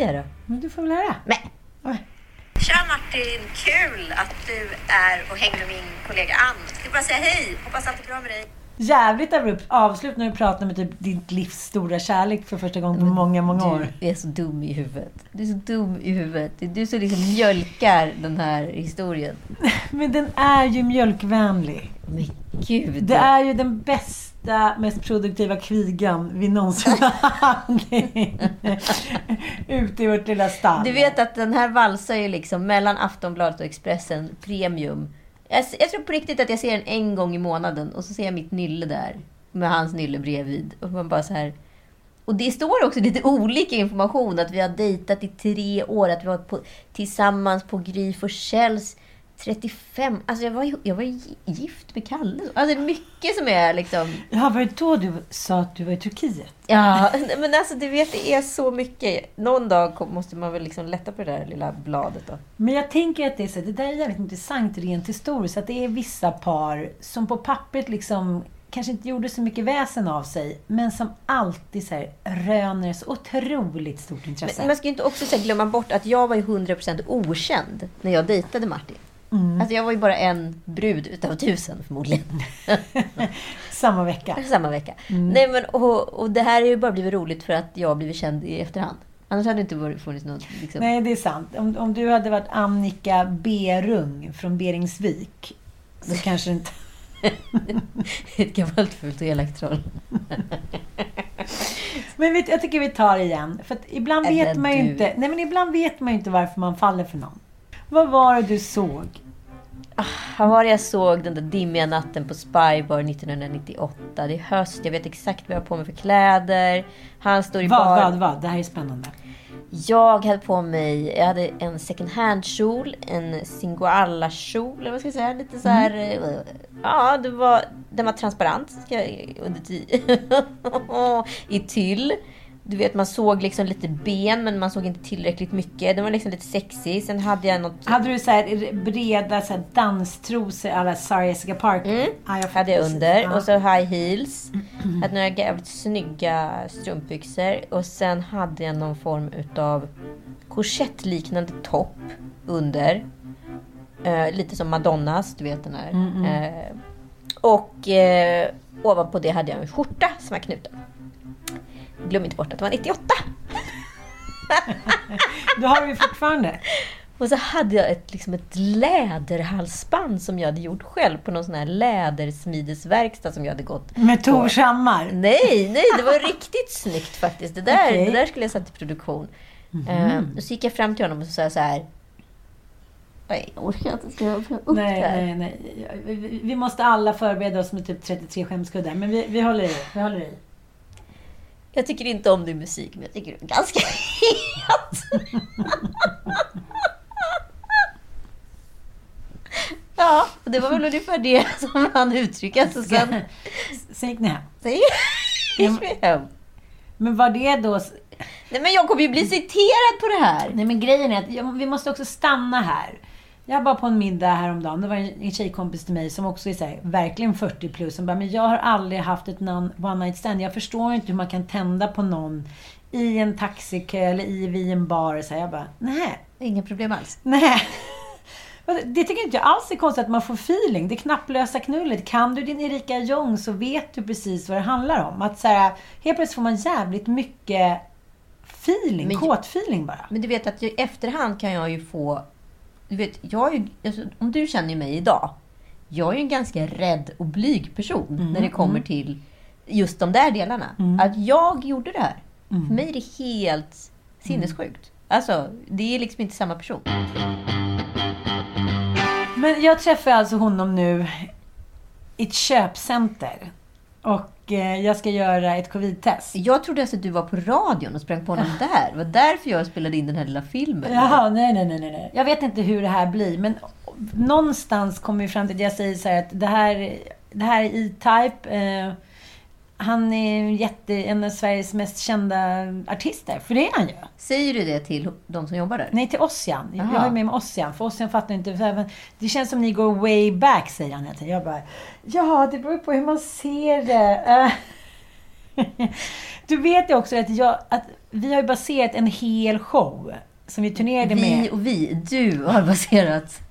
Jag då? Men du får väl höra. Nej. Tja Martin, kul att du är och hänger med min kollega Ann. Jag vill bara säga hej, hoppas allt är bra med dig. Jävligt abrupt avslut när du pratar med typ ditt livs stora kärlek för första gången på många, många år. Du är så dum i huvudet. Du är så dum i huvudet. Det är du som liksom mjölkar den här historien. Men den är ju mjölkvänlig. Men gud. Det är ju den bästa, mest produktiva kvigan vi någonsin har haft ute i vårt lilla stall. Du vet att den här valsar ju liksom mellan Aftonbladet och Expressen Premium. Jag, jag tror på riktigt att jag ser den en gång i månaden och så ser jag mitt nylle där. Med hans nylle bredvid. Och man bara så här... Och det står också lite olika information. Att vi har dejtat i tre år. Att vi har varit på, tillsammans på Gry Forssells 35... Alltså jag var, jag var gift med Kalle. Alltså det är mycket som är liksom... Ja, var det då du sa att du var i Turkiet? Ja, men alltså du vet, det är så mycket. Någon dag måste man väl liksom lätta på det där lilla bladet då. Men jag tänker att det är så, det där är jävligt intressant rent historiskt. Att det är vissa par som på pappret liksom kanske inte gjorde så mycket väsen av sig, men som alltid så här, röner så otroligt stort intresse. Men man ska ju inte också så här glömma bort att jag var ju 100% okänd när jag dejtade Martin. Alltså jag var ju bara en brud utav tusen förmodligen. Samma vecka. Samma vecka. Nej, men, och, och det här har ju bara blivit roligt för att jag har blivit känd i efterhand. Annars hade det inte funnits något... Liksom... Nej, det är sant. Om, om du hade varit Annika Berung från Beringsvik, så kanske inte... Ett gammalt fult och elakt troll. Men vet, jag tycker vi tar igen. För ibland Eller vet man ju du. inte... Nej, men ibland vet man ju inte varför man faller för någon. Vad var det du såg? Vad var det jag såg den där dimmiga natten på Spybar 1998? Det är höst, jag vet exakt vad jag har på mig för kläder. Han står i Vad, bar... vad, vad? Det här är spännande. Jag hade på mig, jag hade en second hand-kjol, en singoalla-kjol, eller vad ska jag säga? Lite så här, eh, ja, det var, den var transparent. Under I tyll. Du vet, man såg liksom lite ben, men man såg inte tillräckligt mycket. Den var liksom lite sexig. Sen hade jag något... Hade du så här breda så här danstrosor alla Sarah Jessica Parker? Mm, Ja, jag hade jag under. Ja. Och så high heels. Hade några jävligt snygga strumpbyxor. Och sen hade jag någon form utav korsettliknande topp under. Eh, lite som Madonnas, du vet den här. Eh, och eh, ovanpå det hade jag en skjorta som var knuten. Glöm inte bort att det var 98! Du har ju fortfarande. Och så hade jag ett, liksom ett läderhalsband som jag hade gjort själv på någon sån här lädersmidesverkstad som jag hade gått Med Tors Hammar. Nej, nej, det var riktigt snyggt faktiskt. Det där, Okej. det där skulle jag sätta i produktion. Och så gick jag fram till honom och så sa jag så här. Nej, jag orkar inte. Ska få upp Nej, det här? nej, nej. Vi- Vi måste alla förbereda oss med typ 33 skämskuddar. Men vi, vi håller i. Vi håller i. Jag tycker inte om din musik, men jag tycker du är ganska het. Ja, det var väl ungefär det som han uttryckte. Så sen Sen gick ni hem. sen gick vi hem. Men var det då... Nej, men jag kommer ju bli citerad på det här. Nej men grejen är att vi måste också stanna här. Jag var på en middag häromdagen. Det var en, tjejkompis till mig som också är här, verkligen 40 plus. Som bara, men jag har aldrig haft ett non, one night stand. Jag förstår inte hur man kan tända på någon i en taxikö eller i, vid en bar. Så här, jag bara, nej. Inga problem alls. Nej. Det tycker inte jag alls är konstigt att man får feeling. Det knapplösa knullet. Kan du din Erika Jong så vet du precis vad det handlar om. Att så här, helt plötsligt får man jävligt mycket feeling, Men- kåt-feeling bara. Men du vet att i efterhand kan jag ju få... Du vet, jag är alltså, om du känner mig idag. Jag är ju en ganska rädd och blyg person Mm, när det kommer till just de där delarna. Att jag gjorde det här. Mm. För mig är det helt sinnessjukt. Alltså, det är liksom inte samma person. Men jag träffar alltså honom nu i ett köpcenter. Och eh, jag ska göra ett covid-test. Jag trodde alltså att du var på radion och sprang på honom där. Det var därför jag spelade in den här lilla filmen. Jaha, nej, nej, nej, nej. Jag vet inte hur det här blir, men någonstans kommer vi fram till att jag säger så här att det här, det här är E-Type. Eh, han är jätte, en av Sveriges mest kända artister, för det är han ju. Säger du det till de som jobbar där? Nej, till Ossian. Jag har med mig Ossian, för Ossian fattar inte. Det känns som ni går way back, säger han hela tiden. Jag bara, ja, det beror på hur man ser det. Du vet ju också att, jag, att vi har baserat en hel show som vi turnerade med. Vi och vi. Du har baserat...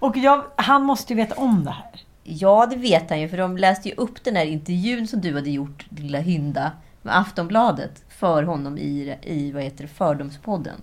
Och jag, han måste ju veta om det här. Ja, det vet han ju, för de läste ju upp den här intervjun som du hade gjort, lilla hynda, med Aftonbladet för honom i, i vad heter det, Fördomspodden.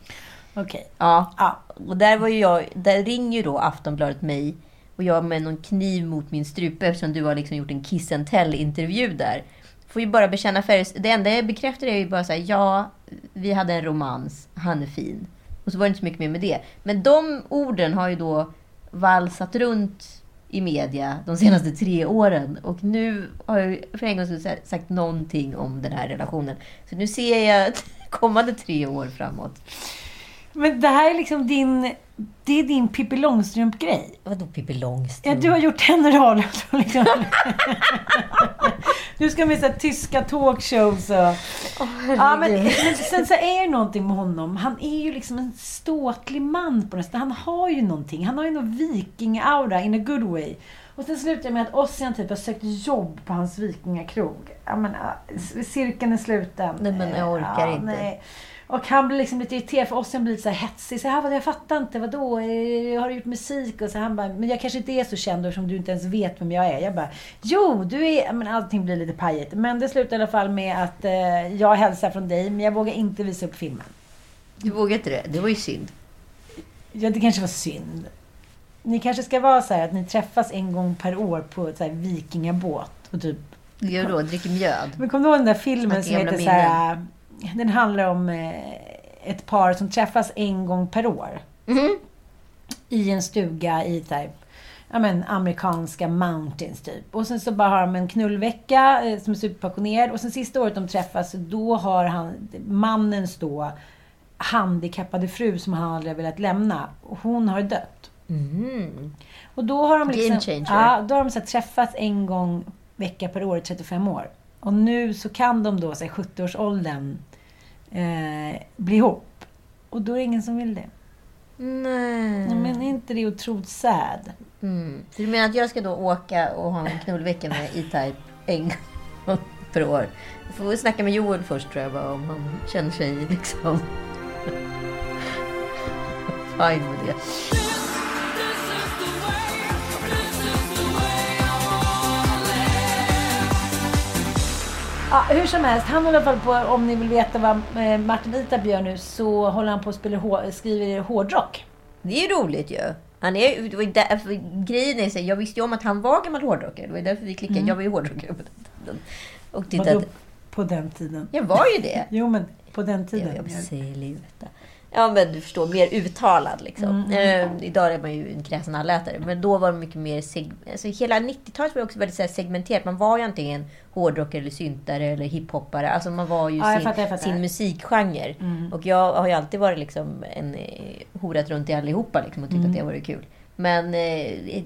Okej. Ja, Ja. och där var ju jag, där ringer ju då Aftonbladet mig och jag med någon kniv mot min strupe eftersom du har liksom gjort en kiss and tell-intervju där. Får ju bara bekänna färg. Det enda jag bekräftar är ju bara säga ja, vi hade en romans, han är fin. Och så var det inte så mycket mer med det. Men de orden har ju då valsat runt i media de senaste tre åren. Och nu har jag för en gång skull sagt någonting om den här relationen. Så nu ser jag kommande tre år framåt. Men det här är liksom din... Det är din Pippi Långstrump-grej. Vadå Pippi Ja, Långstrump? du har gjort en roll. Liksom. Du ska med så här, tyska talkshows och... ja, men, men sen så är det någonting med honom. Han är ju liksom en ståtlig man på något sätt. Han har ju någonting. Han har ju någon viking-aura in a good way. Och sen slutar det med att Ossian typ har sökt jobb på hans vikingakrog. Jag menar, cirkeln är sluten. Nej, men jag orkar inte. Nej. Och han blir liksom lite irriterad för Ossian blir lite så här hetsig. Så här, "Vad, jag fattar inte, vadå? Eh, Har du gjort musik? Och så han bara, men jag kanske inte är så känd eftersom du inte ens vet vem jag är. Jag bara, jo, du är... Men allting blir lite pajigt. Men det slutar i alla fall med att eh, jag hälsar från dig, men jag vågar inte visa upp filmen. Du vågar inte det? Det var ju synd. Ja, det kanske var synd. Ni kanske ska vara så här att ni träffas en gång per år på så här vikingabåt. Och typ Gör då, dricker mjöd. Men kommer du ihåg den där filmen som heter så här, Den handlar om eh, ett par som träffas en gång per år. Mhm. I en stuga i typ, ja men amerikanska mountains typ. Och sen så bara har de en knullvecka eh, som är superpassionerad. Och sen sista året de träffas, då har han, mannens då handikappade fru som han aldrig har velat lämna. Och hon har dött. Mm. Och då har de liksom, ja, då har de så här, träffats en gång vecka per år i 35 år. Och nu så kan de då, här, 70-årsåldern, eh, bli ihop. Och då är det ingen som vill det. Nej. Nej, Men är inte det otroligt sad? Mm. Så du menar att jag ska då åka och ha en knullvecka med E-Type en gång per år? Jag får snacka med Joel först tror jag bara om han känner sig liksom fine med det. Ja, hur som helst, han håller i alla fall på, om ni vill veta vad eh, Martin Itab gör nu, så håller han på att spela, hår- skriver hårdrock. Det är roligt ju. Han är, det var därför, grejen är så jag visste ju om att han var gammal hårdrockare. Det var därför vi klickade. Jag var ju hårdrockare på den tiden. Och Vadå tittade. på den tiden? Jag var ju det. Jo, men på den Jag, tiden. jag säger livet. Ja men du förstår, mer uttalad liksom. Mm, Eh, idag är man ju en kräsen allätare. Men då var det mycket mer... Seg- alltså, hela 90-talet var också väldigt så här, segmenterat. Man var ju antingen hårdrockare eller syntare eller hiphoppare. Alltså man var ju Ja, sin, fattar, fattar. sin musikgenre. Och jag har ju alltid varit liksom en eh, horat runt i allihopa liksom, och tyckt Mm. att det har varit kul. Men eh,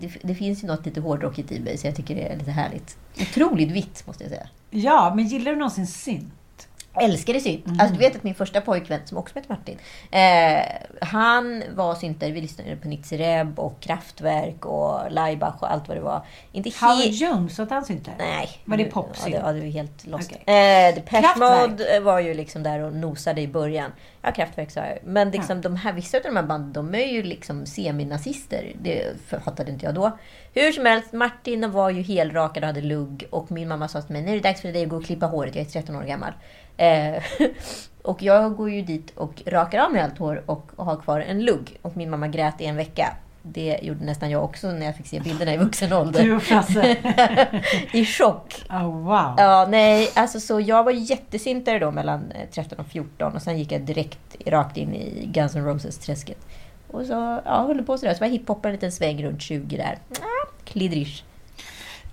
det, det finns ju något lite hårdrockigt i mig så jag tycker det är lite härligt. Otroligt vitt måste jag säga. Ja, men gillar du någonsin synt? Älskade synt. Mm. Alltså, du vet att min första pojkvän, som också heter Martin, eh, han var syntare. Vi lyssnade på Nitzy Reb och Kraftwerk och Laibach och allt vad det var. Inte Howard helt... Jones, åt han syntar? Nej. Var det Ja, popsynt? det, ja, det var helt lost. Okej. Eh, Depeche. Mode var ju liksom där och nosade i början. Ja, Kraftwerk sa jag. Men liksom de här, vissa av de här banden, de är ju liksom seminazister. Det fattade inte jag då. Hur som helst, Martin var ju helrakad och hade lugg. Och min mamma sa till mig, nu är det dags för dig att gå och klippa håret. Jag är 13 år gammal. Eh, och jag går ju dit och rakar av mig allt hår och har kvar en lugg. Och min mamma grät i en vecka. Det gjorde nästan jag också när jag fick se bilderna i vuxen ålder. Du och Frasse. I chock. Oh, wow. Ja, nej, alltså så jag var jättesyntare då mellan eh, 13 och 14 och sen gick jag direkt rakt in i Guns N' Roses-träsket. Och så ja, höll på sådär. Så var jag hiphoppa en liten sväng runt 20 där. Ah, Kliddrish.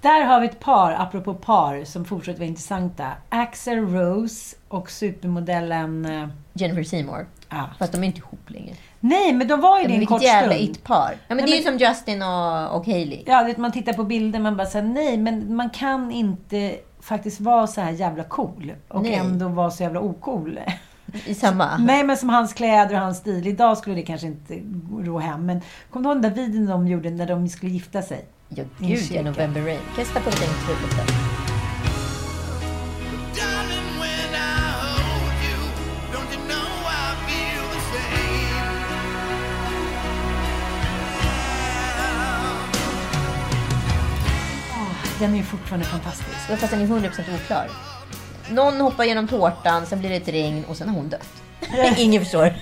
Där har vi ett par, apropå par, som fortsätter vara intressanta. Axel Rose och supermodellen... eh, Jennifer Seymour. Ja. Fast de är inte ihop längre. Nej, men de var ju det en kort jävla stund. it-par. Ja, men Nej, det är ju som Justin och, och Hailey. Ja, det, man tittar på bilder man bara säger nej, men man kan inte faktiskt vara så här jävla cool och Nej. ändå vara så jävla ocool. I samma. Nej, men som hans kläder och hans stil. Idag skulle det kanske inte gå hem, men kom du ihåg den där videon de gjorde när de skulle gifta sig? Ja, gud ja. November Rain. Sätta på den trudelutten? Darling, when I hold you, don't you know I feel the same? Den är ju fortfarande fantastisk. Ja, Fast den är 100% oklar. Någon hoppar genom tårtan, sen blir det ett regn och sen har hon dött. Ingen förstår.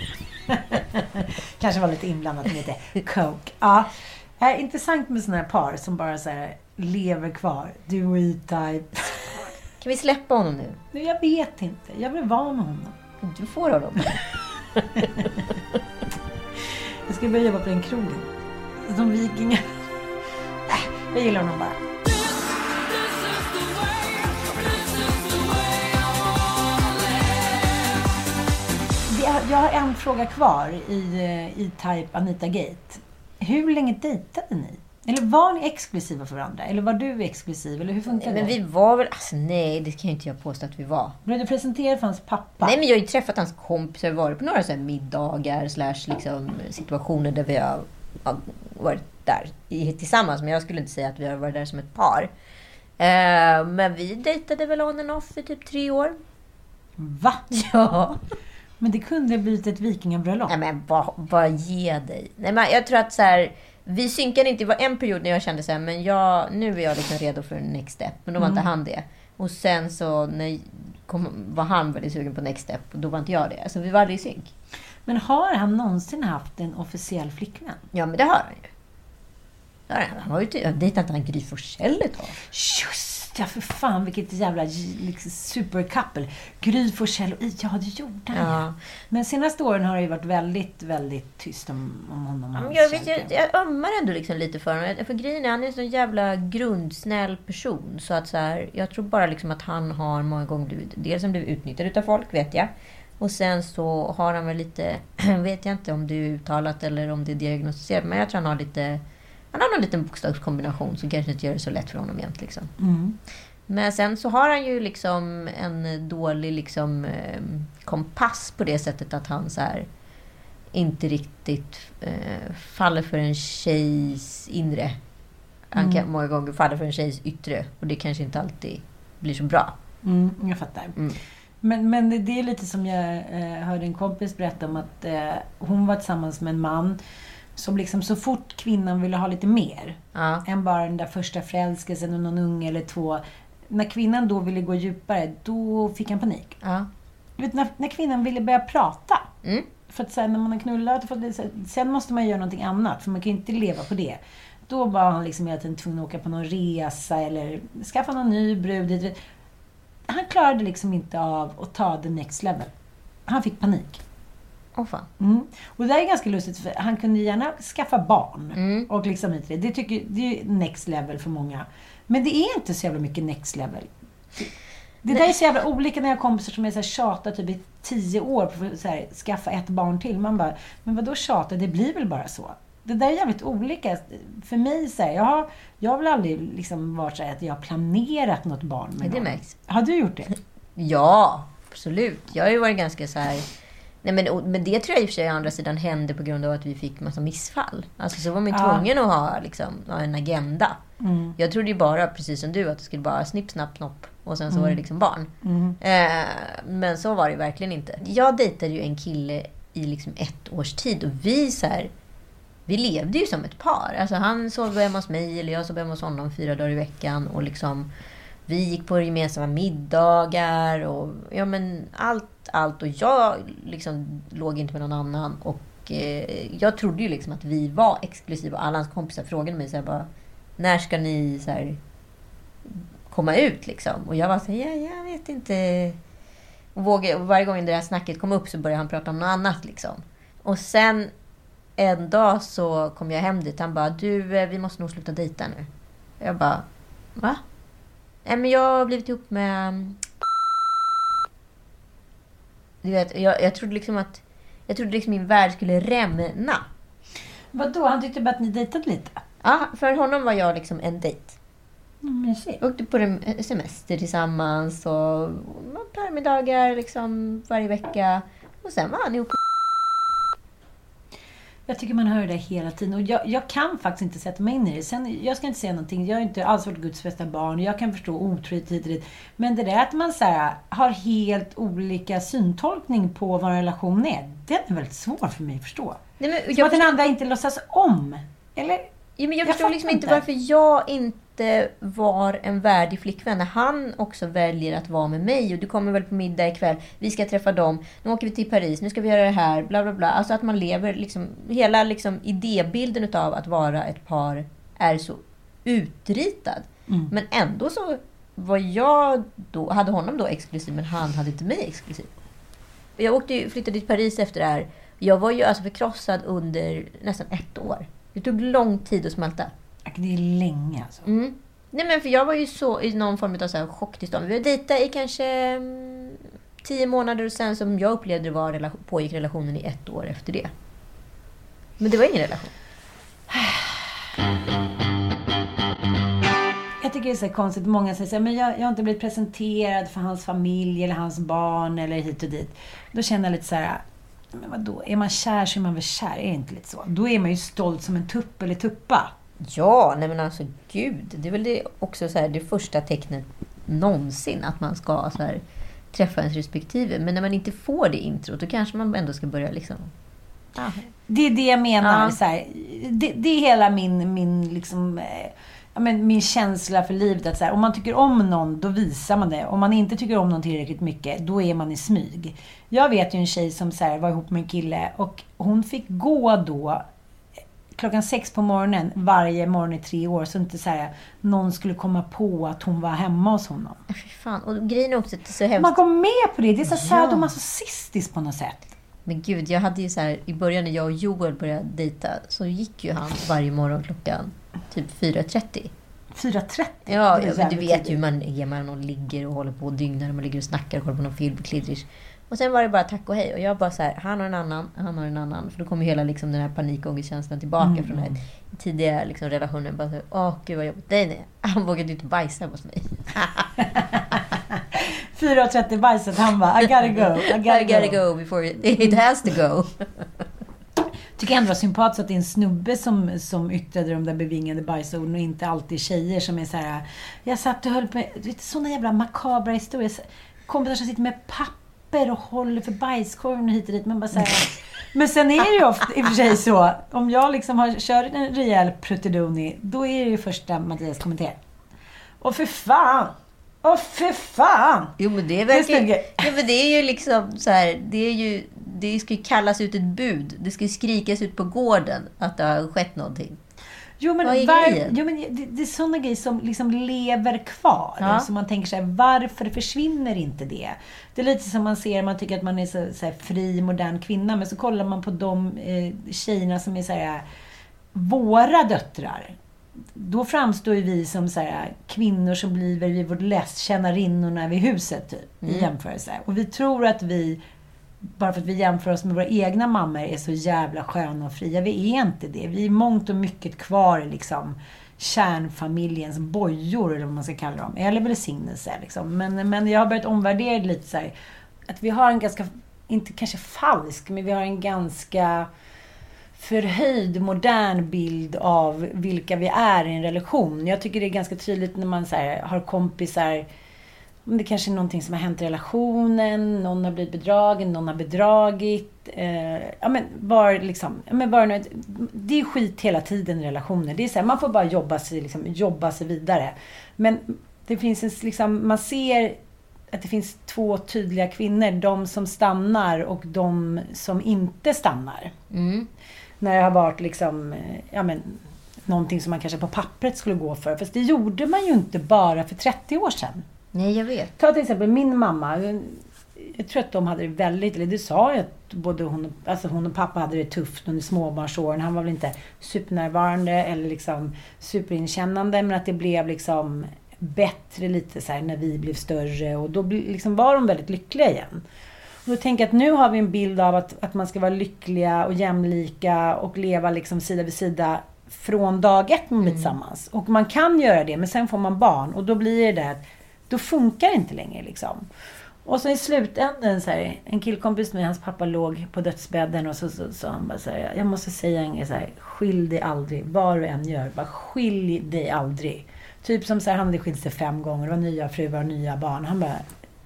Kanske var lite inblandat med lite coke. Ja. Eh, intressant med sådana här par som bara så här lever kvar. Du och E-Type. Kan vi släppa honom nu? Nej, Jag vet inte. Jag vill vara med honom. Du får honom. Jag ska börja jobba på den krogen. Som vikingar. Äh, jag gillar honom bara. Jag har en fråga kvar i eh, E-Type Anita Gate. Hur länge dejtade ni? Eller var ni exklusiva för varandra? Eller var du exklusiv? Eller hur funkar Men det? vi var väl... Alltså nej, det kan ju inte jag påstå att vi var. Blev du presenterad för hans pappa? Nej, men jag har ju träffat hans kompisar, varit på några så middagar slash liksom situationer där vi har har varit där i- tillsammans. Men jag skulle inte säga att vi har varit där som ett par. Eh, men vi dejtade väl on and off i typ tre år. Va? Ja. Men det kunde blivit ett vikingabröllop. Nej men vad, vad ge dig. Nej men jag tror att så här, vi synkade inte. Det var en period när jag kände så här, men jag, nu är jag liksom redo för next step. Men då var inte han det. Och sen så när kom, var han väldigt sugen på next step och då var inte jag det. Alltså vi var aldrig i synk. Men har han någonsin haft en officiell flickvän? Ja men det har han ju. Han. Har ju dejtat han Gry Forssell ett tag. Just ja, för fan vilket jävla liksom, supercouple. Gry Forssell och Ja, det gjorde han ja. Ja. Men senaste åren har det ju varit väldigt, väldigt tyst om, om honom. hans jag, vet, jag, jag ömmar ändå liksom lite för honom. För grejen är, han är en så jävla grundsnäll person. Så att så här, jag tror bara liksom att han har många gånger blivit, dels han blivit utnyttjad utav folk, vet jag. Och sen så har han väl lite, vet jag inte om det är uttalat eller om det är diagnostiserat, men jag tror han har lite, han har någon liten bokstavskombination som kanske inte gör det så lätt för honom jämt liksom. Mm. Men sen så har han ju liksom en dålig liksom, eh, kompass på det sättet att han så här, inte riktigt eh, faller för en tjejs inre. Han kan många gånger falla för en tjejs yttre och det kanske inte alltid blir så bra. Mm, jag fattar. Mm. Men, men det- det är lite som jag eh, hörde en kompis berätta om att eh, hon var tillsammans med en man som liksom så fort kvinnan ville ha lite mer Ja. än bara den där första förälskelsen och någon unge eller två. När kvinnan då ville gå djupare, då fick han panik. Ja. Du vet, när, när kvinnan ville börja prata. Mm. För att sen när man har knullat, så här- sen måste man göra någonting annat. För man kan ju inte leva på det. Då var han liksom hela tiden tvungen att åka på någon resa eller skaffa någon ny brud. Han klarade liksom inte av att ta the next level. Han fick panik. Åh fan. Mm. Och det där är ganska lustigt för han kunde gärna skaffa barn. Mm. Och liksom hit det. Det, tycker, det är next level för många. Men det är inte så jävla mycket next level. Det, det där är så jävla olika när jag har kompisar som är så här tjata typ i tio år på att här, skaffa ett barn till. Man bara, men vadå tjata? Det blir väl bara så. Det där är jävligt olika. För mig, så här, jag, har, jag har väl aldrig liksom varit så här att jag har planerat något barn med Men det någon. märks. Har du gjort det? Ja, absolut. Jag har ju varit ganska så här... Nej, men, och- men det tror jag i och för sig å andra sidan hände på grund av att vi fick massa missfall. Alltså så var man ju Ja. tvungen att ha, liksom, ha en agenda. Mm. Jag trodde ju bara, precis som du, att det skulle bara snipp, snapp, knopp. Och sen så var det liksom barn. Mm. Eh, men så var det verkligen inte. Jag dejtade ju en kille i liksom ett års tid och vi så här, vi levde ju som ett par. Alltså han sov hemma hos mig eller jag sov hemma hos honom fyra dagar i veckan. Och liksom, vi gick på gemensamma middagar och ja men allt, allt. Och jag liksom låg inte med någon annan. Och eh, jag trodde ju liksom att vi var exklusiva. Alla hans kompisar frågade mig så här bara, när ska ni så här, komma ut liksom? Och jag var så här, ja, jag vet inte. Och, vågade, och varje gång det här snacket kom upp så började han prata om något annat liksom. Och sen en dag så kom jag hem dit. Han bara, du, eh, vi måste nog sluta dejta nu. Jag bara, va? Nej, men jag har blivit ihop med mm, Du vet, jag, jag trodde liksom att... Jag trodde liksom min värld skulle rämna. Vadå? Han tyckte bara att ni dejtade lite? Ja, för honom var jag liksom en dejt. Mm, mysigt. Åkte på semester tillsammans och parmiddagar liksom varje vecka. Och sen var han ihop Jag tycker man hör det där hela tiden. Och jag, jag kan faktiskt inte sätta mig in i det. Sen, jag ska inte säga någonting. Jag har inte alls varit Guds bästa barn. Jag kan förstå otrohet hit och dit. Men det där att man så här, har helt olika syntolkning på vad en relation är. Den är väldigt svår för mig att förstå. Nej, men Som jag att den andra inte låtsas om. Eller? Ja, men jag, Jag förstår liksom inte inte. varför jag inte var en värdig flickvän. När han också väljer att vara med mig och du kommer väl på middag ikväll, vi ska träffa dem, nu åker vi till Paris, nu ska vi göra det här, bla bla bla. Alltså att man lever liksom, hela liksom idébilden utav att vara ett par är så utritad. Mm. Men ändå så var jag då, hade honom då exklusiv, men han hade inte mig exklusiv. Jag åkte ju, flyttade till Paris efter det här. Jag var ju alltså förkrossad under nästan ett år. Det tog lång tid att smälta. Det är länge alltså. Mm. Nej men för jag var ju så i någon form av så här chocktillstånd. Vi var dejta i kanske mm, tio månader och sen som jag upplevde det var relation, pågick relationen i ett år efter det. Men det var ingen relation. Jag tycker det är så konstigt. Många säger så här, men jag, jag har inte blivit presenterad för hans familj eller hans barn eller hit och dit. Då känner jag lite så här, men vadå? Är man kär så är man väl kär? Är det inte lite så? Då är man ju stolt som en tupp eller tuppa. Ja, nej men alltså gud. Det är väl det också så här, det första tecknet någonsin att man ska så här, träffa ens respektive. Men när man inte får det introt, då kanske man ändå ska börja liksom... Ja. Det är det jag menar. Ja. Så här, det, det är hela min, min, liksom, eh, men min känsla för livet. Att så här, om man tycker om någon, då visar man det. Om man inte tycker om någon tillräckligt mycket, då är man i smyg. Jag vet ju en tjej som så här, var ihop med en kille och hon fick gå då klockan sex på morgonen varje morgon i tre år så inte så här, någon skulle komma på att hon var hemma hos honom. Fy fan. Och grejen är också att det är så hemskt. Man går med på det. Det är så Ja. sadomasochistiskt på något sätt. Men gud, jag hade ju så här, i början när jag och Joel började dejta så gick ju han varje morgon klockan typ 4.30. 4.30. Ja, men du vet ju hur man är. Man ligger och håller på och dygnar och man ligger och snackar och kollar på någon film på Kliddrish. Och sen var det bara tack och hej. Och jag bara så här, han har en annan, han har en annan. För då kommer hela liksom den här panikångestkänslan tillbaka Mm. från den här tidiga liksom, relationen. Bara så här, åh gud vad jobbigt. Nej, nej. Han vågade inte bajsa hos mig. 4.30 bajset. Han bara, I gotta go. I gotta, I gotta go. go before it, it has to go. Tycker ändå var sympatiskt att det är en snubbe som, som yttrade de där bevingade bajsorden och inte alltid tjejer som är så här. Jag satt och höll på med du vet, såna jävla makabra historier. Kompisar som sitter med papper och håller för bajskorven och hit och dit. Men bara så här, Men sen är det ju ofta i och för sig så. Om jag liksom har kört en rejäl pruttedoni, då är det ju första Mattias kommenterar. Och för fan! Åh för fan! Jo men det Det verkar stämmer. ja, men det är ju liksom så här, det är ju, det ska ju kallas ut ett bud. Det ska ju skrikas ut på gården att det har skett någonting. Jo, men, Vad är var, grejen? jo, men det, det är sådana grejer som liksom lever kvar. Ja. Så man tänker så här, varför försvinner inte det? Det är lite som man ser, man tycker att man är så, så här, fri, modern kvinna, men så kollar man på de eh, tjejerna som är så här, våra döttrar. Då framstår ju vi som så här, kvinnor som blir vid vårt läst, tjänarinnorna vid huset, typ, i jämförelse. Och vi tror att vi bara för att vi jämför oss med våra egna mammor är så jävla sköna och fria. Vi är inte det. Vi är mångt och mycket kvar i liksom kärnfamiljens bojor, eller vad man ska kalla dem. Eller välsignelse. Liksom. Men, men jag har börjat omvärdera det lite så här, Att vi har en ganska, inte kanske falsk, men vi har en ganska förhöjd, modern bild av vilka vi är i en relation. Jag tycker det är ganska tydligt när man så här, har kompisar om det kanske är någonting som har hänt i relationen, någon har blivit bedragen, någon har bedragit. Eh, ja, men var liksom, ja, men var, det är skit hela tiden i relationer. Det är så här, man får bara jobba sig, liksom, jobba sig vidare. Men det finns en, liksom, man ser att det finns två tydliga kvinnor. De som stannar och de som inte stannar. När det har varit liksom, ja men, någonting som man kanske på pappret skulle gå för. Fast det gjorde man ju inte bara för 30 år sedan. Nej, jag vet. Ta till exempel min mamma. Jag tror att de hade det väldigt, eller det sa jag att både hon och, alltså hon och pappa hade det tufft under småbarnsåren. Han var väl inte supernärvarande eller liksom superinkännande men att det blev liksom bättre lite så här när vi blev större och då liksom var de väldigt lyckliga igen. Och då tänker jag att nu har vi en bild av att, att man ska vara lyckliga och jämlika och leva liksom sida vid sida från dag ett med tillsammans. Och man kan göra det, men sen får man barn och då blir det där att då funkar det inte längre liksom. Och så i slutändan så här, en killkompis med hans pappa låg på dödsbädden och så sa han bara så här, jag måste säga en grej så här, skilj dig aldrig, vad du än gör, bara skilj dig aldrig. Typ som så här, han hade skilt sig fem gånger, och nya fruar och nya barn. Han bara,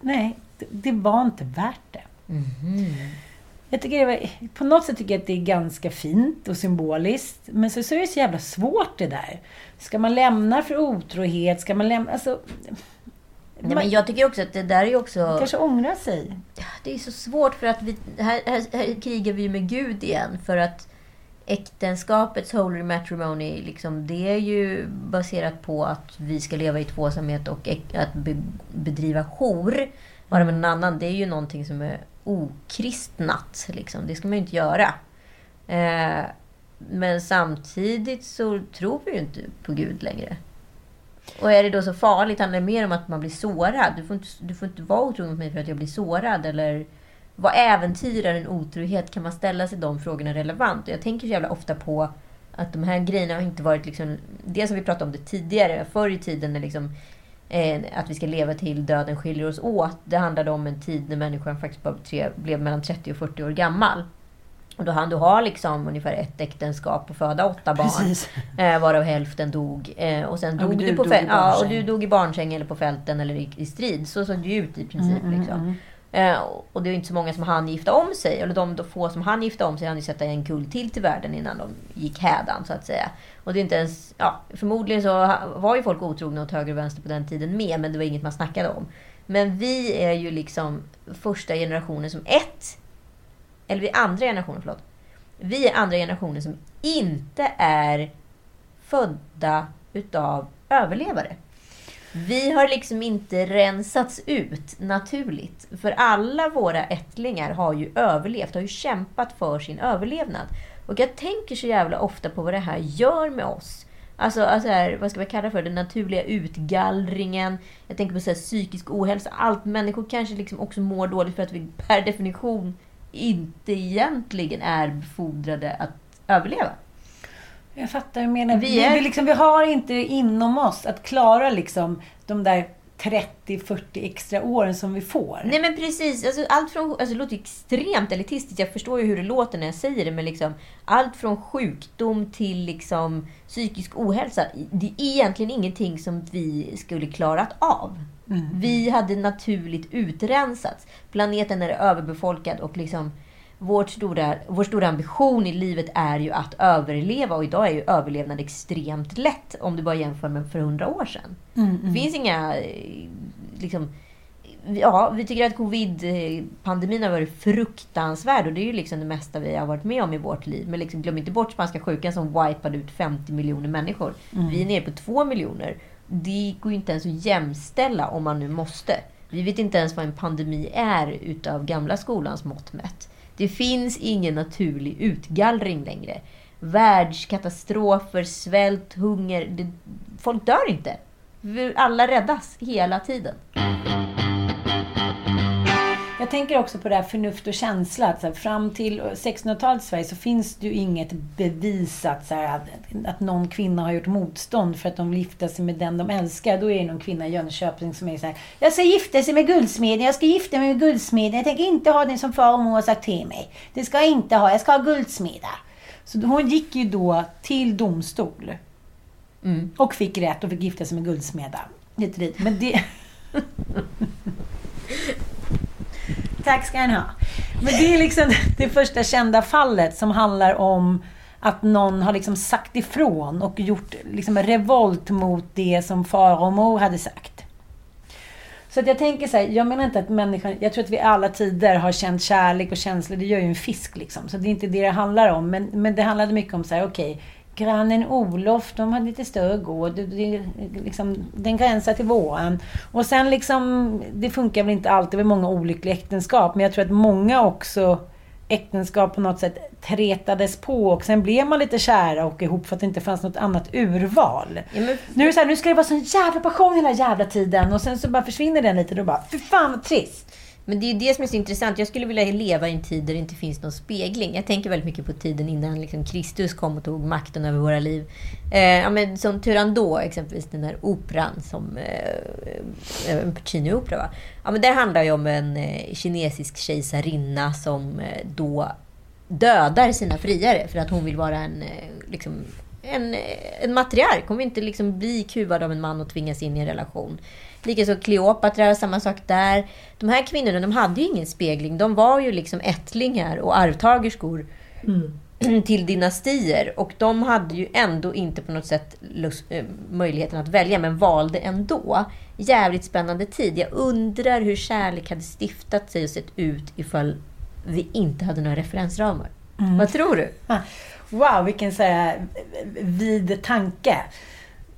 nej, det, det var inte värt det. Jag tycker det var, på något sätt tycker jag att det är ganska fint och symboliskt. Men så, så är det så jävla svårt det där. Ska man lämna för otrohet? Ska man lämna... Alltså, Nej, men jag tycker också att det där är också... kanske ångra sig. Det är så svårt för att vi... Här, här, här krigar vi med Gud igen. För att äktenskapets holy matrimony, liksom, det är ju baserat på att vi ska leva i tvåsamhet och att be, bedriva hor, vara med någon annan, det är ju någonting som är okristnat. Liksom. Det ska man ju inte göra. Eh, men samtidigt så tror vi ju inte på Gud längre. Och är det då så farligt? Handlar det mer om att man blir sårad? Du får inte, du får inte vara otrogen mot mig för att jag blir sårad. Eller vad äventyrar en otrohet? Kan man ställa sig de frågorna relevant? Och jag tänker så jävla ofta på att de här grejerna har inte varit liksom... Dels har vi pratat om det tidigare, förr i tiden när liksom eh, att vi ska leva till döden skiljer oss åt. Det handlade om en tid när människan faktiskt bara tre, blev mellan 30 och 40 år gammal. Och då hann du ha liksom ungefär ett äktenskap och föda åtta barn. Precis. Eh, varav hälften dog. Eh, och sen Och dog du du, på dog ja, och du dog i barnsäng eller på fälten eller i, i strid. Så såg det ju ut i princip. Mm, liksom. Eh, och det är inte så många som hann gifta om sig. Eller de, få som hann gifta om sig hann ju sätta en kull till till världen innan de gick hädan så att säga. Och det är inte ens... Ja, förmodligen så var ju folk otrogna åt höger och vänster på den tiden med. Men det var inget man snackade om. Men vi är ju liksom första generationen som ett... Eller vi är andra generationen, förlåt. Vi är andra generationen som inte är födda utav överlevare. Vi har liksom inte rensats ut naturligt. För alla våra ättlingar har ju överlevt, har ju kämpat för sin överlevnad. Och jag tänker så jävla ofta på vad det här gör med oss. Alltså, alltså här, vad ska vi kalla det för? Den naturliga utgallringen. Jag tänker på så här, psykisk ohälsa. Allt. Människor kanske liksom också mår dåligt för att vi per definition inte egentligen är befordrade att överleva. Jag fattar vad du menar. Vi är- vi, liksom, vi har inte inom oss att klara liksom, de där 30-40 extra åren som vi får. Nej men precis, alltså, allt från, alltså, det låter extremt elitistiskt. Jag förstår ju hur det låter när jag säger det. Men liksom, allt från sjukdom till liksom, psykisk ohälsa. Det är egentligen ingenting som vi skulle klarat av. Vi hade naturligt utrensats. Planeten är överbefolkad och liksom vårt stora, vår stora ambition i livet är ju att överleva. Och idag är ju överlevnad extremt lätt om du bara jämför med för hundra år sedan. Det finns inga... eh, Liksom, ja, vi tycker att covid-pandemin har varit fruktansvärd och det är ju liksom det mesta vi har varit med om i vårt liv. Men liksom, glöm inte bort spanska sjukan som wipade ut 50 miljoner människor. Vi är nere på 2 miljoner. Det går ju inte ens att jämställa om man nu måste. Vi vet inte ens vad en pandemi är utav gamla skolans mått mätt. Det finns ingen naturlig utgallring längre. Världskatastrofer, svält, hunger. Det, folk dör inte. Alla räddas hela tiden. Jag tänker också på det här förnuft och känsla. Att så här, fram till 1600-talet i Sverige så finns det ju inget bevisat så här, att, att någon kvinna har gjort motstånd för att de vill gifta sig med den de älskar. Då är det någon kvinna i Jönköping som är så här. Jag ska gifta sig med guldsmeden. Jag ska gifta mig med guldsmeden. Jag tänker inte ha den som far och mor har sagt till mig. Det ska jag inte ha. Jag ska ha guldsmedar. Så hon gick ju då till domstol. Och fick rätt och fick gifta sig med guldsmedar. Dit. Men det... Tack ska ni ha. Men det är liksom det första kända fallet som handlar om att någon har liksom sagt ifrån och gjort liksom revolt mot det som far och mor hade sagt. Så att jag tänker så här, jag menar inte att människan, jag tror att vi i alla tider har känt kärlek och känslor, det gör ju en fisk liksom. Så det är inte det det handlar om. Men, men det handlade mycket om så här, okej, grannen Olof, de hade lite större gård, det, liksom, den gränsar till våran. Och sen liksom, det funkar väl inte alltid, är många olyckliga äktenskap, men jag tror att många också äktenskap på något sätt tretades på och sen blev man lite kära och ihop för att det inte fanns något annat urval. Ja, men- Nu är det så här, nu ska det vara sån jävla passion hela jävla tiden och sen så bara försvinner den lite och då bara, fy fan vad trist. Men det är ju det som är så intressant. Jag skulle vilja leva i en tid där det inte finns någon spegling. Jag tänker väldigt mycket på tiden innan liksom Kristus kom och tog makten över våra liv. Eh, ja, men som Turandot, exempelvis, den där operan som... Eh, eh en Puccini-opera, va? Ja, men det handlar ju om en eh, kinesisk kejsarinna som eh, då dödar sina friare för att hon vill vara en, eh, liksom, en, eh, en matriark. Hon vill inte liksom bli kuvad av en man och tvingas in i en relation. Likaså Kleopatra, samma sak där. De här kvinnorna de hade ju ingen spegling. De var ju liksom ättlingar och arvtagerskor till dynastier. Och de hade ju ändå inte på något sätt lust, eh, möjligheten att välja, men valde ändå. Jävligt spännande tid. Jag undrar hur kärlek hade stiftat sig och sett ut ifall vi inte hade några referensramar. Vad tror du? Ah, Wow, vilken så här, vid tanke.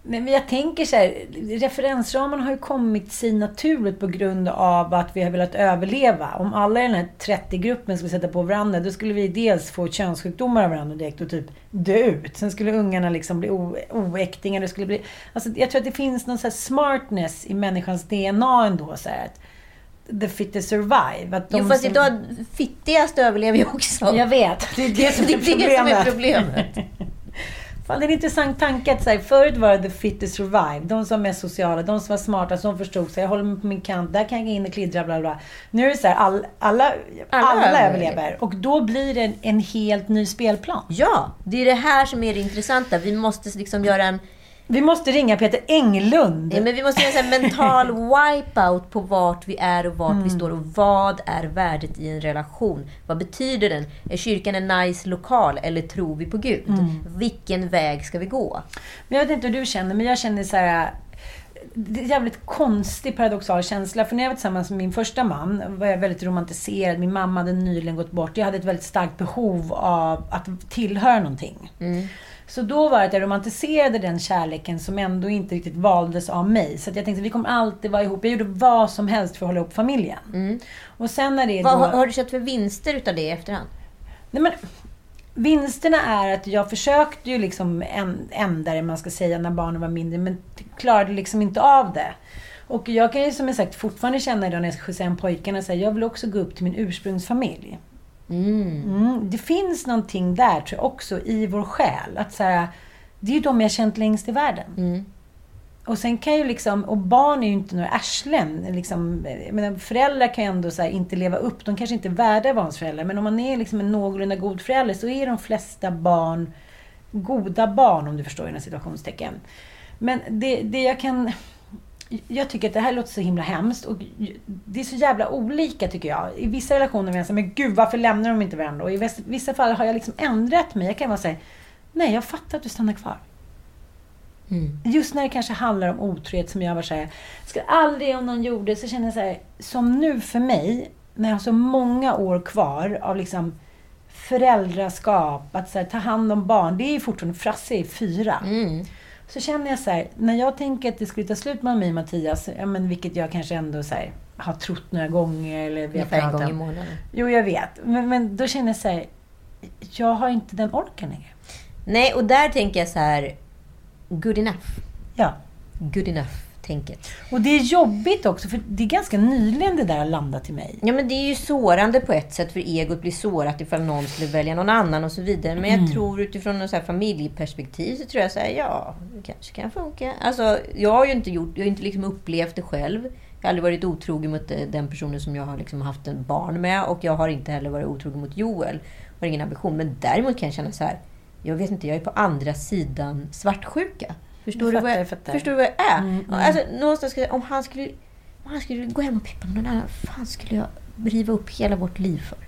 Men jag tänker så här, referensramarna har ju kommit sig naturligt på grund av att vi har velat överleva. Om alla i den här 30-gruppen skulle sätta på varandra, då skulle vi dels få könssjukdomar av varandra direkt och typ dö ut. Sen skulle ungarna liksom bli oäktingar. Det skulle bli... Alltså, jag tror att det finns någon så smartness i människans DNA ändå. Så här, att the fittest survive. Att de Jo, fast som- idag, fittigast överlever ju också. Jag vet, det är det som det är är det som är problemet. Fan, det är en intressant tanke att så här, förut var det the fittest survive. De som var mest sociala, de som var smarta, som förstod sig. Jag håller mig på min kant, där kan jag gå in och klidra, bla bla. Nu är det så här, all, alla, alla, Alla överlever. Och då blir det en, en helt ny spelplan. Ja, det är det här som är det intressanta. Vi måste liksom göra en, Vi måste ringa Peter Englund. ja, men vi måste göra en mental wipeout på vart vi är och vart Mm. vi står och vad är värdet i en relation. Vad betyder den? Är kyrkan en nice lokal eller tror vi på Gud? Mm. Vilken väg ska vi gå? Men jag vet inte hur du känner, men jag känner så här... Det är en jävligt konstig paradoxal känsla. För när jag var tillsammans med min första man var jag väldigt romantiserad. Min mamma hade nyligen gått bort. Jag hade ett väldigt starkt behov av att tillhöra någonting. Så då var det att jag romantiserade den kärleken som ändå inte riktigt valdes av mig. Så jag tänkte att vi kommer alltid vara ihop. Jag gjorde vad som helst för att hålla ihop familjen. Och sen när det Vad då... har, du sett för vinster utav det i efterhand? Nej, men, vinsterna är att jag försökte ju liksom ändra det, man ska säga, när barnen var mindre, men klarade liksom inte av det. Och jag kan ju som jag sagt fortfarande känna idag när jag ska skjutsa hem pojkarna, så här, jag vill också gå upp till min ursprungsfamilj. Mm, det finns någonting där tror jag också i vår själ. Att så här, det är ju de jag känt längst i världen. Och sen kan ju liksom, och barn är ju inte några arslen. Liksom, jag menar, föräldrar kan ju ändå så här, inte leva upp, de kanske inte är värda barns föräldrar. Men om man är liksom en någorlunda god förälder så är de flesta barn goda barn, om du förstår inom situationstecken. Men det, det jag kan... Jag tycker att det här låter så himla hemskt och det är så jävla olika tycker jag. I vissa relationer vill jag säga, men gud varför lämnar de inte varandra? Och i vissa- fall har jag liksom ändrat mig. Jag kan vara säga, nej jag fattar att du stannar kvar. Just när det kanske handlar om otrohet som jag var såhär, skulle aldrig om någon gjorde, så känner jag så här, som nu för mig, när jag har så många år kvar av liksom föräldraskap, att så här, ta hand om barn. Det är fortfarande, Frasse är fyra. Så känner jag så här, när jag tänker att det skulle ta slut med mig och Mattias, ja, men vilket jag kanske ändå så här, har trott några gånger. Eller vi Ungefär en gång i månaden. Jo, jag vet. Men, men då känner jag så här, jag har inte den orken längre. Nej, och där tänker jag så här... Good enough. Ja. Good enough-tänket. Och det är jobbigt också, för det är ganska nyligen det där har landat i mig. Ja, men det är ju sårande på ett sätt, för egot blir sårat ifall någon skulle välja någon annan och så vidare. Men Mm. jag tror utifrån här familjeperspektiv så tror jag så här, ja, det kanske kan funka. Alltså, jag har ju inte gjort, jag har inte liksom upplevt det själv. Jag har aldrig varit otrogen mot eh, den personen som jag har liksom haft en barn med och jag har inte heller varit otrogen mot Joel. Har ingen ambition. Men däremot kan jag känna så här, jag vet inte, jag är på andra sidan svartsjuka. Förstår, du, vad jag, förstår du vad jag är? Mm, mm. Alltså, någonstans ska, om han skulle om han skulle gå hem och peppa någon annan, fan skulle jag riva upp hela vårt liv för?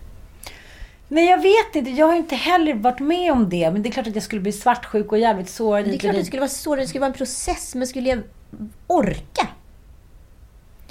Nej, jag vet inte. Jag har inte heller varit med om det. Men det är klart att jag skulle bli svartsjuk och jävligt sårad Det är klart att det skulle vara så, det skulle vara en process, men skulle jag orka?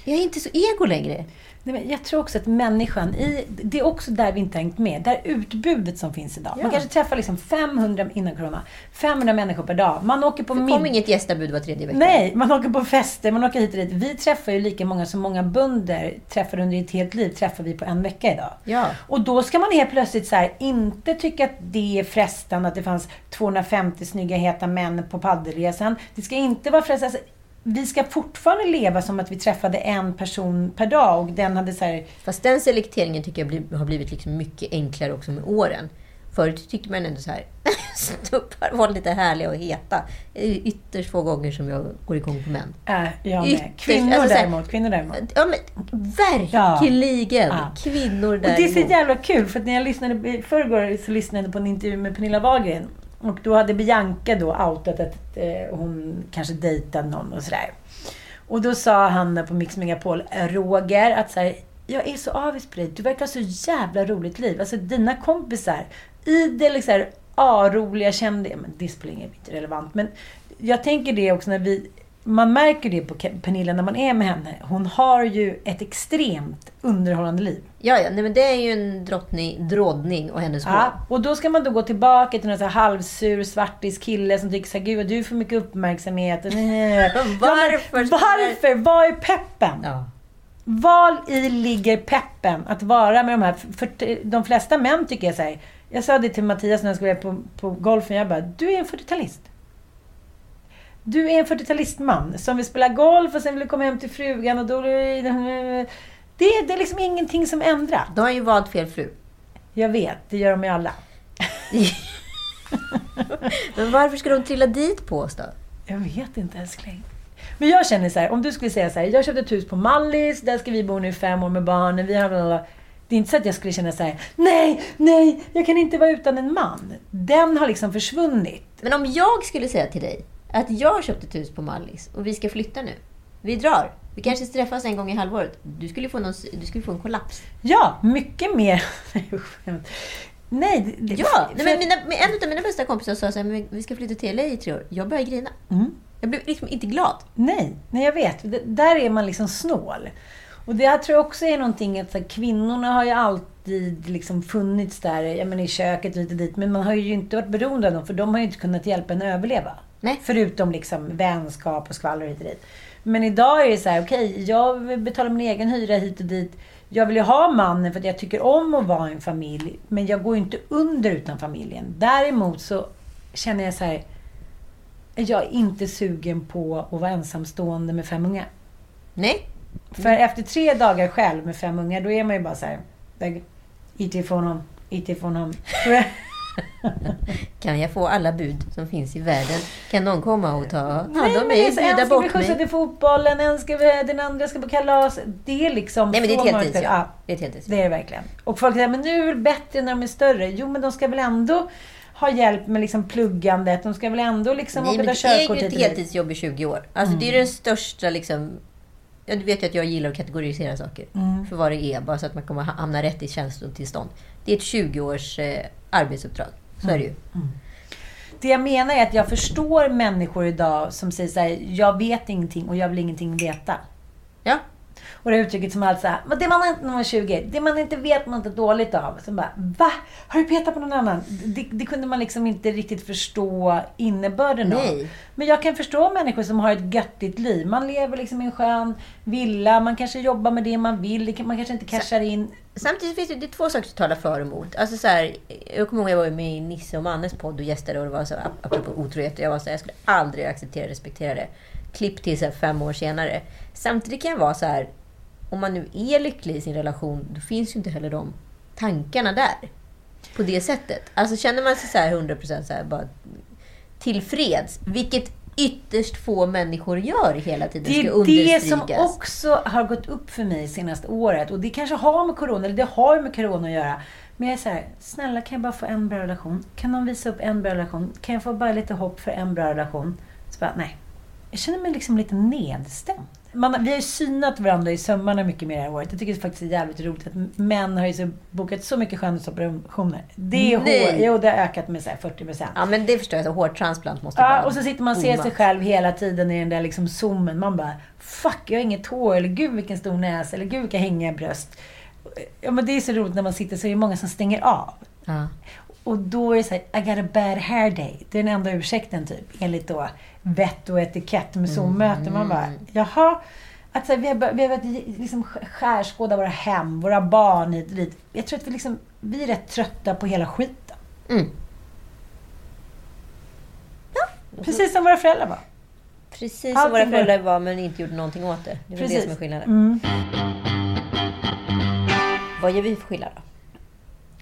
Jag är inte så ego längre. Jag tror också att människan, i, det är också där vi inte hängt med. Där utbudet som finns idag. Man Ja. kanske träffar liksom 500, innan corona, 500 människor per dag. Man åker på Det kom inget gästabud var tredje vecka. Nej, man åker på fester, man åker hit och dit. Vi träffar ju lika många som många bönder träffar under ett helt liv, träffar vi på en vecka idag. Ja. Och då ska man helt plötsligt så här, inte tycka att det är frestande att det fanns 250 snygga heta män på paddelresan. Det ska inte vara frestande. Alltså, vi ska fortfarande leva som att vi träffade en person per dag och den hade så här, Fast den selekteringen tycker jag har blivit liksom mycket enklare också med åren. Förut tyckte man ändå så här, snuppar var lite härliga och heta. Ytterst få gånger som jag går igång på män. äh, jag med. Ytterst, Kvinnor alltså så här- däremot, kvinnor däremot. Ja, men verkligen! Ja. Kvinnor Och det är så däremot. jävla kul, för att när jag lyssnade, i förrgår så lyssnade jag på en intervju med Pernilla Wahlgren. Och då hade Bianca då outat att eh, hon kanske dejtade någon och sådär. Och då sa han på Mix Megapol, Roger, att så här, jag är så avis på dig. Du verkar ha så jävla roligt liv. Alltså dina kompisar, idel liksom, A-roliga kändisar. Men det spelar ingen roll, relevant. Men jag tänker det också när vi... Man märker det på Pernilla när man är med henne. Hon har ju ett extremt underhållande liv. Ja, ja, nej, men det är ju en drottning, drådning och hennes. Ja, och då ska man då gå tillbaka till någon så här halvsur svartis kille som tycker såhär, gud du får mycket uppmärksamhet. Ja, Varför ska varför? Vad är peppen? Ja. Var i ligger peppen att vara med de här... För de flesta män tycker jag säger. Jag sa det till Mattias när jag skulle på, på golfen. Jag bara, du är en 40-talist. Du är en 40-talistman som vill spela golf och sen vill komma hem till frugan och då... Det, det är liksom ingenting som ändrar. Då har ju valt fel fru. Jag vet, det gör de ju alla. Men varför ska de trilla dit på oss då? Jag vet inte älskling. Men jag känner så här, om du skulle säga så här, jag köpte ett hus på Mallis, där ska vi bo nu i fem år med barnen, vi har... blablabla." Det är inte så att jag skulle känna så här, nej, nej, jag kan inte vara utan en man. Den har liksom försvunnit. Men om jag skulle säga till dig att jag har köpt ett hus på Mallis och vi ska flytta nu. Vi drar. Vi kanske träffas en gång i halvåret. Du skulle få, någon, du skulle få en kollaps. Ja, mycket mer. nej, det, Ja! för- Nej, men mina, men en av mina bästa kompisar sa så här, men vi ska flytta till LA i tre år. Jag började grina. Mm. Jag blev liksom inte glad. Nej, nej jag vet. Det- Där är man liksom snål. Och det här tror jag också är någonting att så här, kvinnorna har ju alltid liksom funnits där, jag menar, i köket och dit. Men man har ju inte varit beroende av dem, för de har ju inte kunnat hjälpa en att överleva. Nej. Förutom liksom vänskap och skvaller hit och dit. Men idag är det så här, okej, jag betalar min egen hyra hit och dit. Jag vill ju ha mannen för att jag tycker om att vara en familj. Men jag går ju inte under utan familjen. Däremot så känner jag så här, jag är inte sugen på att vara ensamstående med fem ungar. Nej. För efter tre dagar själv med fem ungar, då är man ju bara så här. där- IT ifrån honom, IT ifrån honom. Kan jag få alla bud som finns i världen? Kan någon komma och ta hand om men det är mig? en Bjuda ska bli bort skjutsad mig? till fotbollen, en ska, den andra ska på kalas. Det är liksom... Nej, men det är ett mörkt. heltidsjobb. Ja, Det är ett heltidsjobb. det är det verkligen. Och folk säger, men nu är det bättre när de är större. Jo, men de ska väl ändå ha hjälp med liksom pluggandet. De ska väl ändå liksom Nej, åka ta det är körkort ju ett heltidsjobb i 20 år. Alltså, Det är den största liksom... Ja, du vet ju att jag gillar att kategorisera saker Mm. för vad det är, bara så att man kommer ha- hamna rätt i känslotillstånd. Det är ett 20-års eh, arbetsuppdrag. Så är det ju. Det jag menar är att jag förstår människor idag som säger så här, jag vet ingenting och jag vill ingenting veta. Ja. Och det uttrycket som alltså, "Men det man inte när man var 20, det man inte vet man inte dåligt av. Så bara, va? Har du petat på någon annan? Det, det kunde man liksom inte riktigt förstå innebörden av. Nej. Men jag kan förstå människor som har ett göttigt liv. Man lever liksom i en skön villa, man kanske jobbar med det man vill, man kanske inte cashar in. Samtidigt finns det, det är två saker som talar för och emot. Alltså så här, jag kommer ihåg jag var med i Nisse och Mannes podd och gästade och det var så ap- apropå otrohet. Jag var så här, jag skulle aldrig acceptera och respektera det. Klipp till så här, fem år senare. Samtidigt kan jag vara så här, om man nu är lycklig i sin relation, då finns ju inte heller de tankarna där. På det sättet. Alltså känner man sig så här 100% så här bara tillfreds, vilket ytterst få människor gör hela tiden, Det är det som också har gått upp för mig senaste året. Och det kanske har med corona, eller det har med corona att göra. Men jag är så här, snälla kan jag bara få en bra relation? Kan någon visa upp en bra relation? Kan jag få bara lite hopp för en bra relation? Så bara, nej. Jag känner mig liksom lite nedstämd. Man, vi har ju synat varandra i sömmarna mycket mer det här året. Jag tycker det faktiskt är jävligt roligt att män har ju så, bokat så mycket skönhetsoperationer. Det är hår, jo, det har ökat med så här 40 procent. Ja, men det förstår jag. Så hårtransplant måste Ja, vara och så sitter man och ser sig själv hela tiden i den där liksom zoomen. Man bara, fuck, jag har inget hår. Eller gud vilken stor näsa. Eller gud vilka hängiga bröst. Ja, men det är så roligt när man sitter så är det många som stänger av. Ja. Och då är det så här, I got a bad hair day. Det är den enda ursäkten typ. Enligt då vett och etikett med Zoom-möten. Man bara, jaha. Att så här, vi har, bör- vi har börjat liksom sk- skärskåda våra hem, våra barn hit och dit. Jag tror att vi, liksom, vi är rätt trötta på hela skiten. Mm. Precis som våra föräldrar var. Precis Allting som våra föräldrar var, men inte gjorde någonting åt det. Det är väl det Precis. som är skillnaden. Mm. Vad gör vi för skillnad då?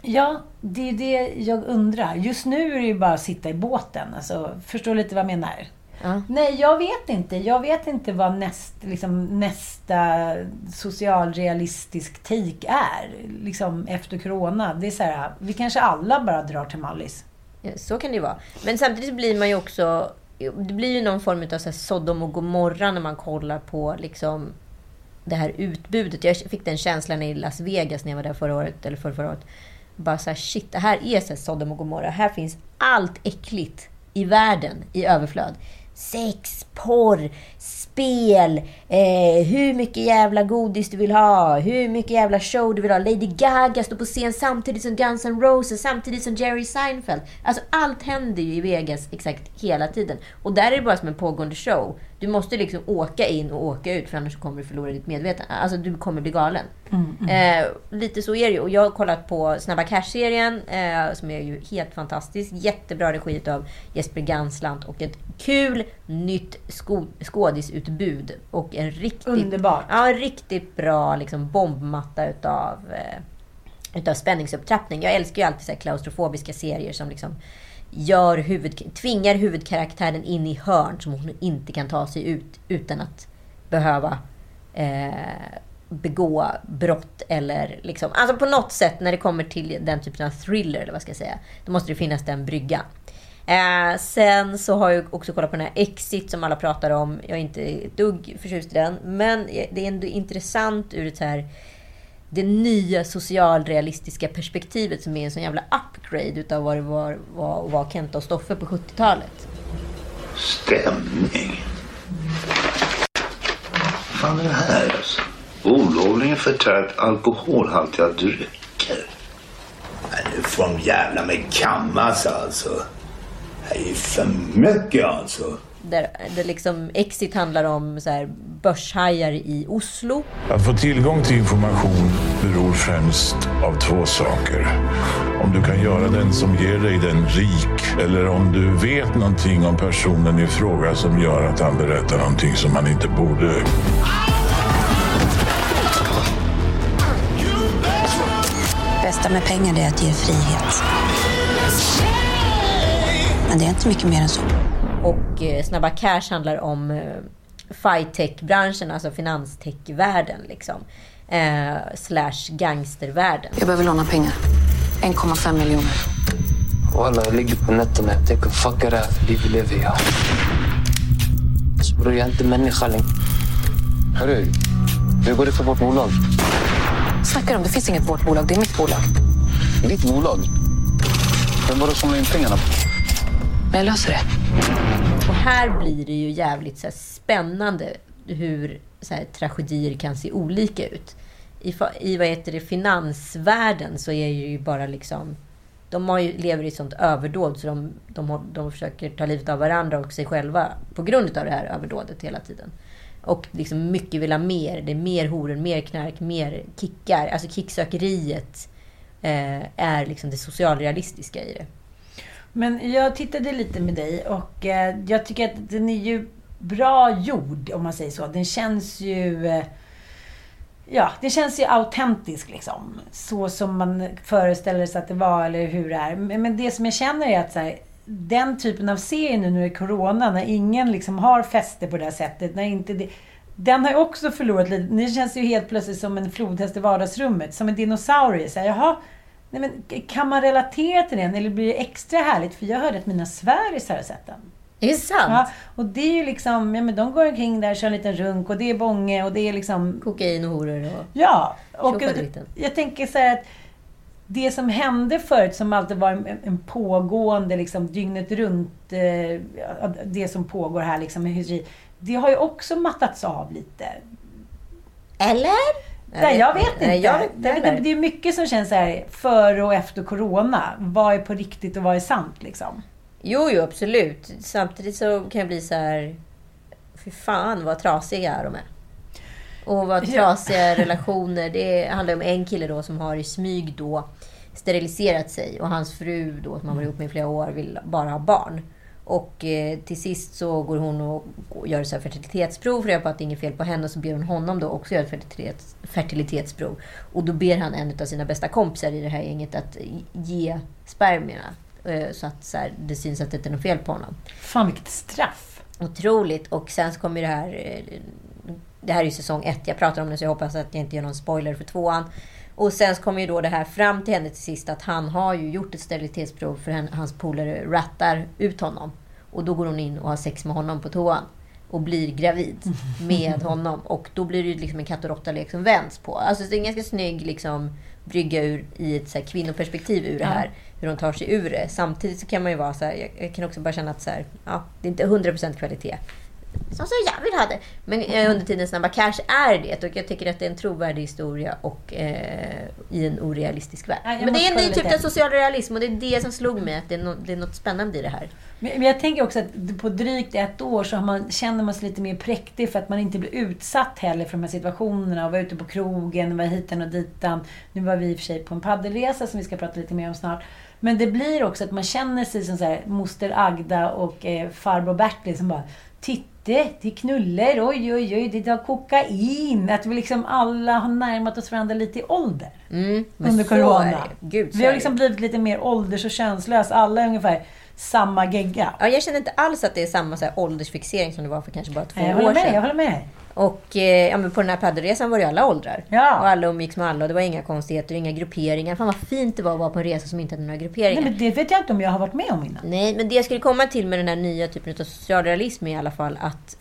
Ja, det är det jag undrar. Just nu är det ju bara att sitta i båten. Alltså, förstår lite vad jag menar? Ja. Nej, jag vet inte. Jag vet inte vad näst, liksom, nästa socialrealistisk take är. Liksom, efter corona. Det är så här, vi kanske alla bara drar till Mallis. Ja, Så kan det ju vara. Men samtidigt blir man ju också... Det blir ju någon form av så här Sodom och Gomorra när man kollar på liksom det här utbudet. Jag fick den känslan i Las Vegas när jag var där förra året, eller förra, förra året. Bara så här, shit, det här är så här Sodom och Gomorra. Här finns allt äckligt i världen i överflöd. Sex, porr, spel, eh, hur mycket jävla godis du vill ha, hur mycket jävla show du vill ha. Lady Gaga står på scen samtidigt som Guns N' Roses, samtidigt som Jerry Seinfeld. Alltså allt händer ju i Vegas exakt hela tiden. Och där är det bara som en pågående show. Du måste liksom åka in och åka ut för annars kommer du förlora ditt medvetande. Alltså du kommer bli galen. Eh, lite så är det ju. Och jag har kollat på Snabba Cash-serien eh, som är ju helt fantastisk. Jättebra regi av Jesper Ganslant och ett kul nytt sko- skådisutbud. Och en riktigt, Underbart. Ja, en riktigt bra liksom, bombmatta utav, eh, utav spänningsupptrappning. Jag älskar ju alltid så här klaustrofobiska serier som liksom gör huvud, tvingar huvudkaraktären in i hörn som hon inte kan ta sig ut utan att behöva eh, begå brott eller liksom, alltså på något sätt när det kommer till den typen av thriller eller vad ska jag säga, då måste det finnas den bryggan. Eh, sen så har jag också kollat på den här Exit som alla pratar om. Jag är inte ett dugg förtjust i den, men det är ändå intressant ur ett här det nya socialrealistiska perspektivet som är en sån jävla upgrade utav vad det var, var, var Kenta och Stoffe på 70-talet. Stämning. Vad fan är det här alltså? Olovligen förtärt alkoholhaltiga drycker. Nej, nu får de jävla med kammas alltså. Det är för mycket alltså. Där, där liksom Exit handlar om så här börshajar i Oslo. Att få tillgång till information beror främst av två saker. Om du kan göra den som ger dig den rik eller om du vet någonting om personen i fråga som gör att han berättar någonting som han inte borde. bästa med pengar det är att det ger frihet. Men det är inte mycket mer än så. Och eh, Snabba Cash handlar om eh, fight-tech-branschen, alltså finanstech-världen. Liksom. Eh, slash gangstervärlden. Jag behöver låna pengar. 1,5 miljoner. Walla, jag ligger på nätterna. Jag tänker fucka det här för liv vi lever jag. Bror, jag är inte människa längre. Hörru, hur går det för vårt bolag? Snackar om? Det finns inget vårt bolag. Det är mitt bolag. Ditt bolag? Vem var det som la in pengarna? Men jag löser det. Och här blir det ju jävligt så här, spännande hur så här, tragedier kan se olika ut. I, i vad heter det, finansvärlden så är det ju bara liksom... De har ju, lever i ett sånt överdåd så de, de, de försöker ta livet av varandra och sig själva på grund av det här överdådet hela tiden. Och liksom mycket vill ha mer. Det är mer horor, mer knark, mer kickar. Alltså kicksökeriet eh, är liksom det socialrealistiska i det. Men jag tittade lite med dig och eh, jag tycker att den är ju bra gjord, om man säger så. Den känns ju... Eh, ja, det känns ju autentisk liksom. Så som man föreställer sig att det var, eller hur det är. Men det som jag känner är att så här, den typen av serie nu när det är Corona, när ingen liksom har fäste på det här sättet, när inte det... Den har ju också förlorat lite. Det känns ju helt plötsligt som en flodhäst i vardagsrummet. Som en dinosaurie. Så här, jaha, nej men, kan man relatera till den? Eller blir det extra härligt? För jag hörde att mina svärisar har sett den. Är det sant? Ja, och det är ju liksom, ja men de går omkring där, kör en liten runk och det är bånge och det är liksom... Kokain och horor och... Ja. Och jag tänker så här att det som hände förut, som alltid var en, en pågående, liksom dygnet runt, eh, det som pågår här liksom det har ju också mattats av lite. Eller? Nej, jag vet inte. Nej, jag vet inte Jag vet heller. inte. Det är mycket som känns så här, före och efter Corona. Vad är på riktigt och vad är sant liksom? Jo, jo, absolut. Samtidigt så kan jag bli så här... Fy fan vad trasiga de är. Och vad Ja. trasiga relationer. Det handlar om en kille då som har i smyg då steriliserat sig. Och hans fru då, som han varit ihop med i flera år, vill bara ha barn. Och eh, till sist så går hon och gör så här fertilitetsprov för att på att det är inget fel på henne. Och så ber hon honom då också göra ett fertilitets, fertilitetsprov. Och då ber han en av sina bästa kompisar i det här gänget att ge spermierna. eh, Så att så här, det syns att det inte är något fel på honom. Fan vilket straff! Otroligt. Och sen så kommer det här... eh, Det här är ju säsong ett. Jag pratar om det så jag hoppas att jag inte gör någon spoiler för tvåan. Och sen kommer ju då det här fram till henne till sist att han har ju gjort ett sterilitetsprov för henne, hans polare rattar ut honom. Och då går hon in och har sex med honom på toan. Och blir gravid med honom. Och då blir det liksom en katt och råtta-lek som vänds på. Alltså det är en ganska snygg liksom, brygga ur i ett så här, kvinnoperspektiv ur det här. Hur de tar sig ur det. Samtidigt så kan man ju vara så här, jag, jag kan också bara känna att så här, ja, det är inte 100% kvalitet. Som så jag vill ha det. Men eh, under tiden Snabba Cash är det. Och jag tycker att det är en trovärdig historia och eh, i en orealistisk värld. Ja, Men det är en ny typ av social realism och det är det som slog mig. Att det är, no, det är något spännande i det här. Men men jag tänker också att på drygt ett år så har man, känner man sig lite mer präktig för att man inte blir utsatt heller för de här situationerna. Och vara ute på krogen, vara hitan och ditan. Nu var vi i och för sig på en paddelresa som vi ska prata lite mer om snart. Men det blir också att man känner sig som så här, moster Agda och eh, farbror Bertil som bara Titte, det knullar, oj oj oj, det tar kokain. Att vi liksom alla har närmat oss varandra lite i ålder. Mm, under corona. Gud, vi har liksom blivit lite mer ålders och könslösa. Alla är ungefär samma gegga. Ja, jag känner inte alls att det är samma så här, åldersfixering som det var för kanske bara två jag år med, sedan. jag håller med. Och eh, ja, men på den här paddelresan var det alla åldrar. Ja. Och alla umgicks med alla och det var inga konstigheter, inga grupperingar. Fan vad fint det var att vara på en resa som inte hade några grupperingar. Nej, men det vet jag inte om jag har varit med om innan. Nej, men det jag skulle komma till med den här nya typen av socialrealism är i alla fall att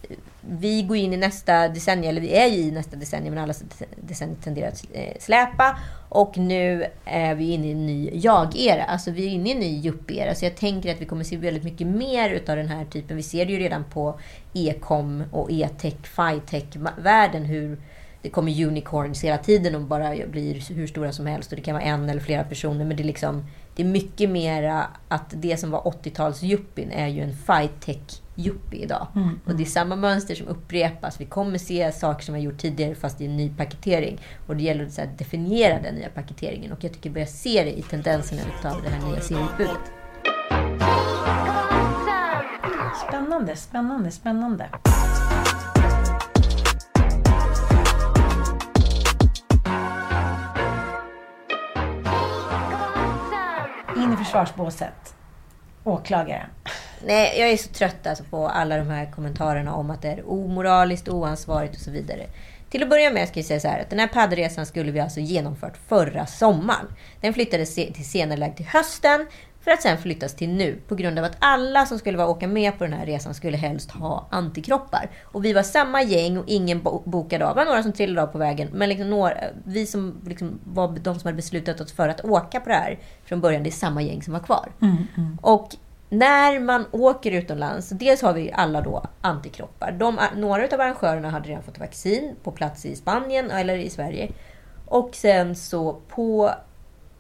vi går in i nästa decennium, eller vi är ju i nästa decennium, men alla decennier tenderar att eh, släpa. Och nu är vi inne i en ny jag-era. Alltså vi är inne i en ny yuppie-era. Så jag tänker att vi kommer se väldigt mycket mer utav den här typen. Vi ser det ju redan på e-com och e-tech, fi-tech-världen hur det kommer unicorns hela tiden och bara blir hur stora som helst. Och det kan vara en eller flera personer. Men det är liksom det är mycket mera att det som var 80-tals är ju en fi-tech-yuppie idag. Mm, Och det är samma mönster som upprepas. Vi kommer se saker som vi har gjort tidigare fast i en ny paketering. Och det gäller att här, definiera den nya paketeringen. Och jag tycker vi börjar se det i tendenserna utav det här nya serieutbudet. Spännande, spännande, spännande. In i försvarsbåset. Åklagaren. Nej, jag är så trött alltså på alla de här kommentarerna om att det är omoraliskt, oansvarigt och så vidare. Till att börja med ska jag säga så här att den här paddresan skulle vi alltså genomfört förra sommaren. Den flyttades till senare till hösten för att sen flyttas till nu på grund av att alla som skulle vara åka med på den här resan skulle helst ha antikroppar. Och vi var samma gäng och ingen bo- bokade av. Det var några som trillade av på vägen. Men liksom några, vi som liksom var de som hade beslutat oss för att åka på det här från början, det är samma gäng som var kvar. Mm, mm. Och när man åker utomlands, dels har vi alla då antikroppar. De, några av arrangörerna hade redan fått vaccin på plats i Spanien eller i Sverige. Och sen så på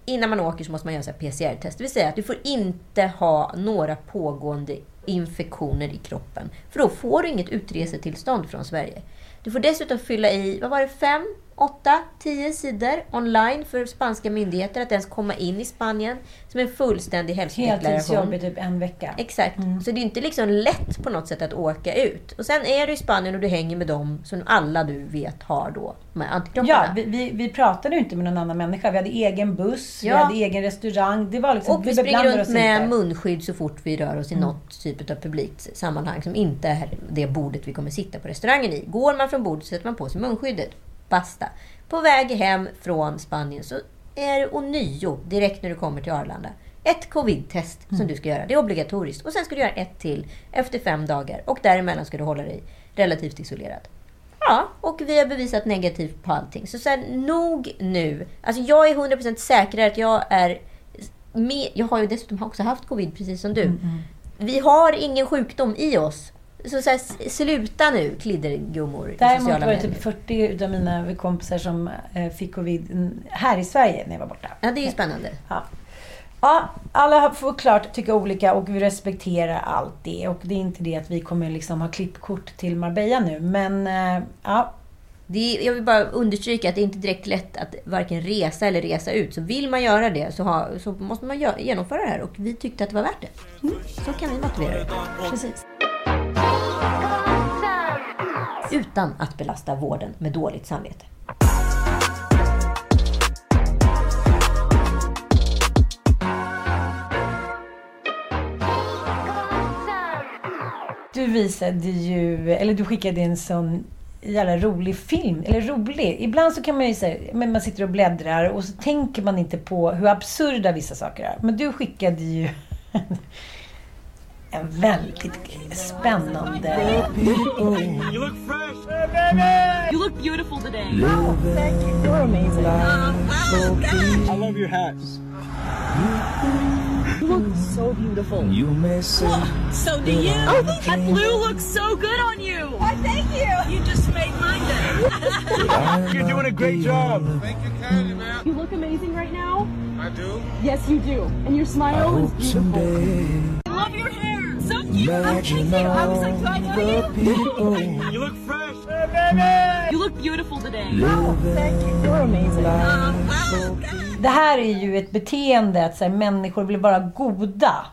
innan man åker så måste man göra PCR-test. Det vill säga att du får inte ha några pågående infektioner i kroppen. För då får du inget utresetillstånd från Sverige. Du får dessutom fylla i, vad var det, fem, åtta, tio sidor online för spanska myndigheter att ens komma in i Spanien som en fullständig hälsodeklaration. Heltidsjobb i typ en vecka. Exakt. Så det är inte liksom lätt på något sätt att åka ut. Och sen är du i Spanien och du hänger med dem som alla du vet har då de här antikropparna. Ja, vi, vi, vi pratade ju inte med någon annan människa. Vi hade egen buss, vi Ja. hade egen restaurang. Det var liksom, Och vi springer beblandade runt med inte. munskydd så fort vi rör oss i Mm. något typ av publikt sammanhang som inte är det bordet vi kommer sitta på restaurangen i. Går man från bordet så sätter man på sig munskyddet. Basta. På väg hem från Spanien så är det ånyo, direkt när du kommer till Arlanda, ett covid-test som Mm. du ska göra. Det är obligatoriskt. Och sen ska du göra ett till efter fem dagar. Och däremellan ska du hålla dig relativt isolerad. Ja, och vi har bevisat negativt på allting. Så sen, nog nu. Alltså jag är 100% säker att jag är... Med, jag har ju dessutom också haft covid, precis som du. Mm, Vi har ingen sjukdom i oss. Så, så här, sluta nu, kliddergummor Däremot var det medier. typ 40 utav mina kompisar som eh, fick covid här i Sverige när jag var borta. Ja, det är ju spännande. Ja. Ja, alla får klart tycka olika och vi respekterar allt det. Och det är inte det att vi kommer liksom ha klippkort till Marbella nu. Men eh, ja, Det är, jag vill bara understryka att det är inte direkt lätt att varken resa eller resa ut. Så vill man göra det så, ha, så måste man genomföra det här. Och vi tyckte att det var värt det. Mm, så kan vi motivera det. precis. Utan att belasta vården med dåligt samvete. Du visade ju, eller du skickade en sån jävla rolig film. Eller rolig. Ibland så kan man ju säga, men man sitter och bläddrar och så tänker man inte på hur absurda vissa saker är. Men du skickade ju en väldigt spännande... You look fresh. Baby! You look beautiful today. Oh, thank you. You're amazing. Uh, I love your hats. You look so beautiful. You may say So do you. Oh, that blue looks so good on you. Why, thank you. You just made my day. You're doing a great job. Thank you kindly, man. You look amazing right now. I do. Yes, you do. And your smile is beautiful. someday I love your hair. So cute. Oh, thank imagine you. I was like, do I know you? You look fresh. Hey, baby! You look beautiful today. Oh, thank you. You're amazing. Det här är ju ett beteende att så här, människor vill vara goda.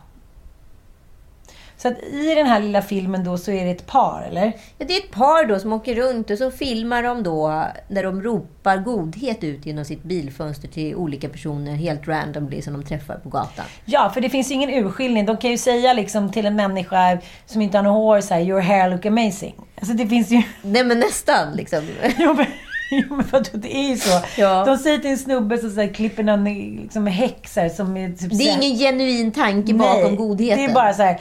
Så att i den här lilla filmen då så är det ett par, eller? Ja, det är ett par då som åker runt och så filmar de då när de ropar godhet ut genom sitt bilfönster till olika personer helt randomly som de träffar på gatan. Ja, för det finns ju ingen urskiljning. De kan ju säga liksom till en människa som inte har något hår så här, your hair look amazing. Alltså det finns ju... Nej men nästan liksom. jo, men, vadå, det är ju så. Ja. De säger till en snubbe som så här, klipper någon liksom, som är typ Det är ingen genuin tanke Nej, bakom godheten. Det är bara så här...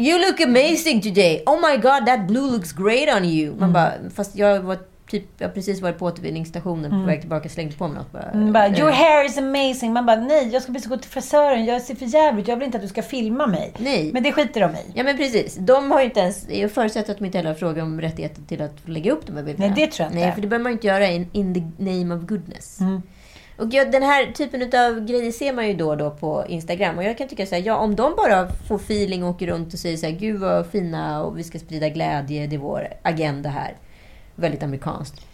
You look amazing today! Oh my god, that blue looks great on you! Mm. Man bara, fast jag var typ, jag har precis varit på återvinningsstationen Mm. på väg tillbaka, slängde på mig något bara. Mm, bara, Your Eh, hair is amazing. Man bara, nej, jag ska precis gå till frisören. Jag ser för jävligt. Jag vill inte att du ska filma mig. Nej. Men det skiter de i. Ja men precis. De har ju inte ens, jag förutsätter att de inte heller har frågat om rättigheter till att lägga upp de här bilderna. Nej, det tror jag inte. Nej, för det behöver man ju inte göra in, in the name of goodness. Mm. Och den här typen av grejer ser man ju då och då på Instagram. Och jag kan tycka så här, ja om de bara får feeling och åker runt och säger så här, gud vad fina och vi ska sprida glädje, det är vår agenda här. Väldigt amerikanskt.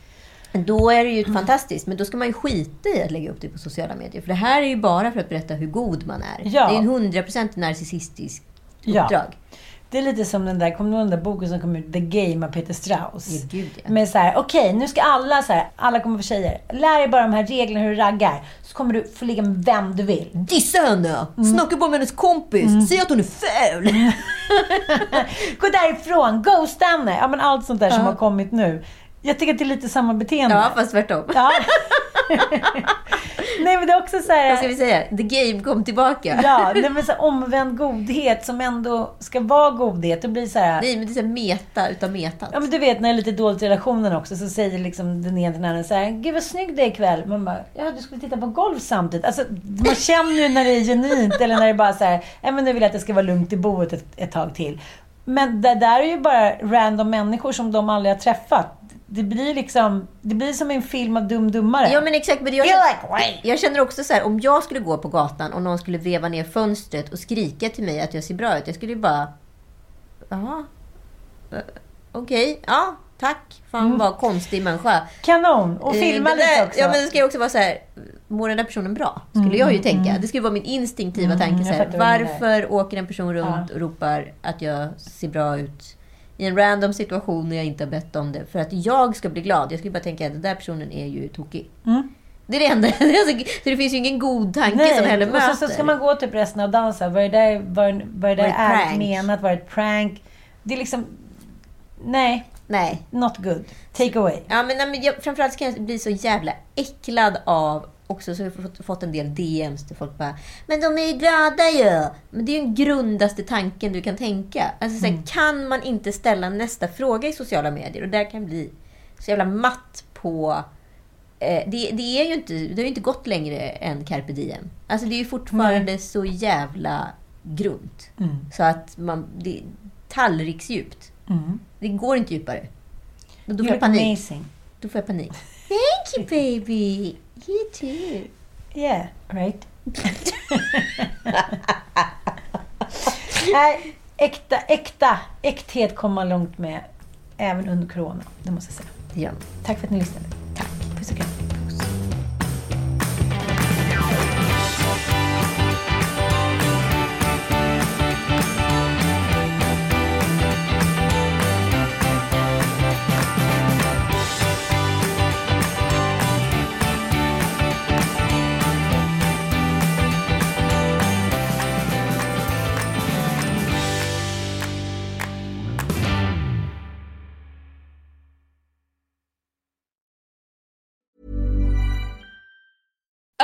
Då är det ju Mm. fantastiskt, men då ska man ju skita i att lägga upp det på sociala medier. För det här är ju bara för att berätta hur god man är. Ja. Det är en 100% narcissistisk Ja. Det är lite som den där, kommer du ihåg den där boken som kom ut, The Game av Peter Strauss? Ja, gud, ja. Med så här, okej, nu ska alla så här, alla kommer vara tjejer. Lär dig bara de här reglerna hur du raggar. Så kommer du få ligga med vem du vill. Dissa henne! Mm. Snacka bara med hennes kompis! Säg att hon är ful! Gå därifrån, ghosta henne. Ja men allt sånt där som Ja. har kommit nu. Jag tycker att det är lite samma beteende. Ja, fast tvärtom. Ja. Nej, men det är också så här... Vad ska vi säga? The game kom tillbaka. Ja, nej, men så här, omvänd godhet som ändå ska vara godhet. Det blir så här... Nej, men det är så här meta utav metat. Ja, men du vet när det är lite dåligt i relationen också så säger liksom den ena till den andra så här, Gud vad snygg du är ikväll. Man bara, ja du skulle titta på golf samtidigt. Alltså, man känner ju när det är genuint eller när det är bara så här, ja men nu vill jag att det ska vara lugnt i boet ett, ett tag till. Men det där är ju bara random människor som de aldrig har träffat. Det blir liksom, det blir som en film av Dum Dummare. Ja men exakt, men jag, känner, jag känner också så här, om jag skulle gå på gatan och någon skulle veva ner fönstret och skrika till mig att jag ser bra ut. Jag skulle ju bara, jaha, eh, okej, ja, tack. Fan vad konstig människa. Kanon! Och Eh, filma det lite också. Ja men det ska ju också vara så här, mår den där personen bra? Skulle Mm, jag ju mm, tänka. mm. Det skulle vara min instinktiva Mm, tanke. Så här, vad varför åker en person runt och ropar att jag ser bra ut i en random situation när jag inte har bett om det. För att jag ska bli glad. Jag skulle bara tänka att den där personen är ju tokig. Mm. Det är det enda. Alltså, Så det finns ju ingen god tanke som heller och möter. så, så ska man gå typ resten av dagen så här, var det där, var, var det ärligt menat? Var det ett prank? Det är liksom... Nej. Nej. Not good. Take away. Ja, men, nej, men jag, framförallt kan jag bli så jävla äcklad av också så har jag fått, fått en del DMs där folk bara Men de är ju glada ju! Men det är ju den grundaste tanken du kan tänka. Alltså, så här, Kan man inte ställa nästa fråga i sociala medier? Och där kan bli så jävla matt på... Eh, det, det, är ju inte, det har ju inte gått längre än carpe diem. Alltså det är ju fortfarande så jävla grunt. Mm. Så att man... Det, tallriksdjupt. Mm. Det går inte djupare. Då, får jag panik. amazing. Då får jag panik. Thank you baby! You too. Yeah, right. Nej, äkta, äkta, äkthet kommer man långt med även under corona. Det måste jag säga. Ja. Tack för att ni lyssnade. Tack. Puss och kram.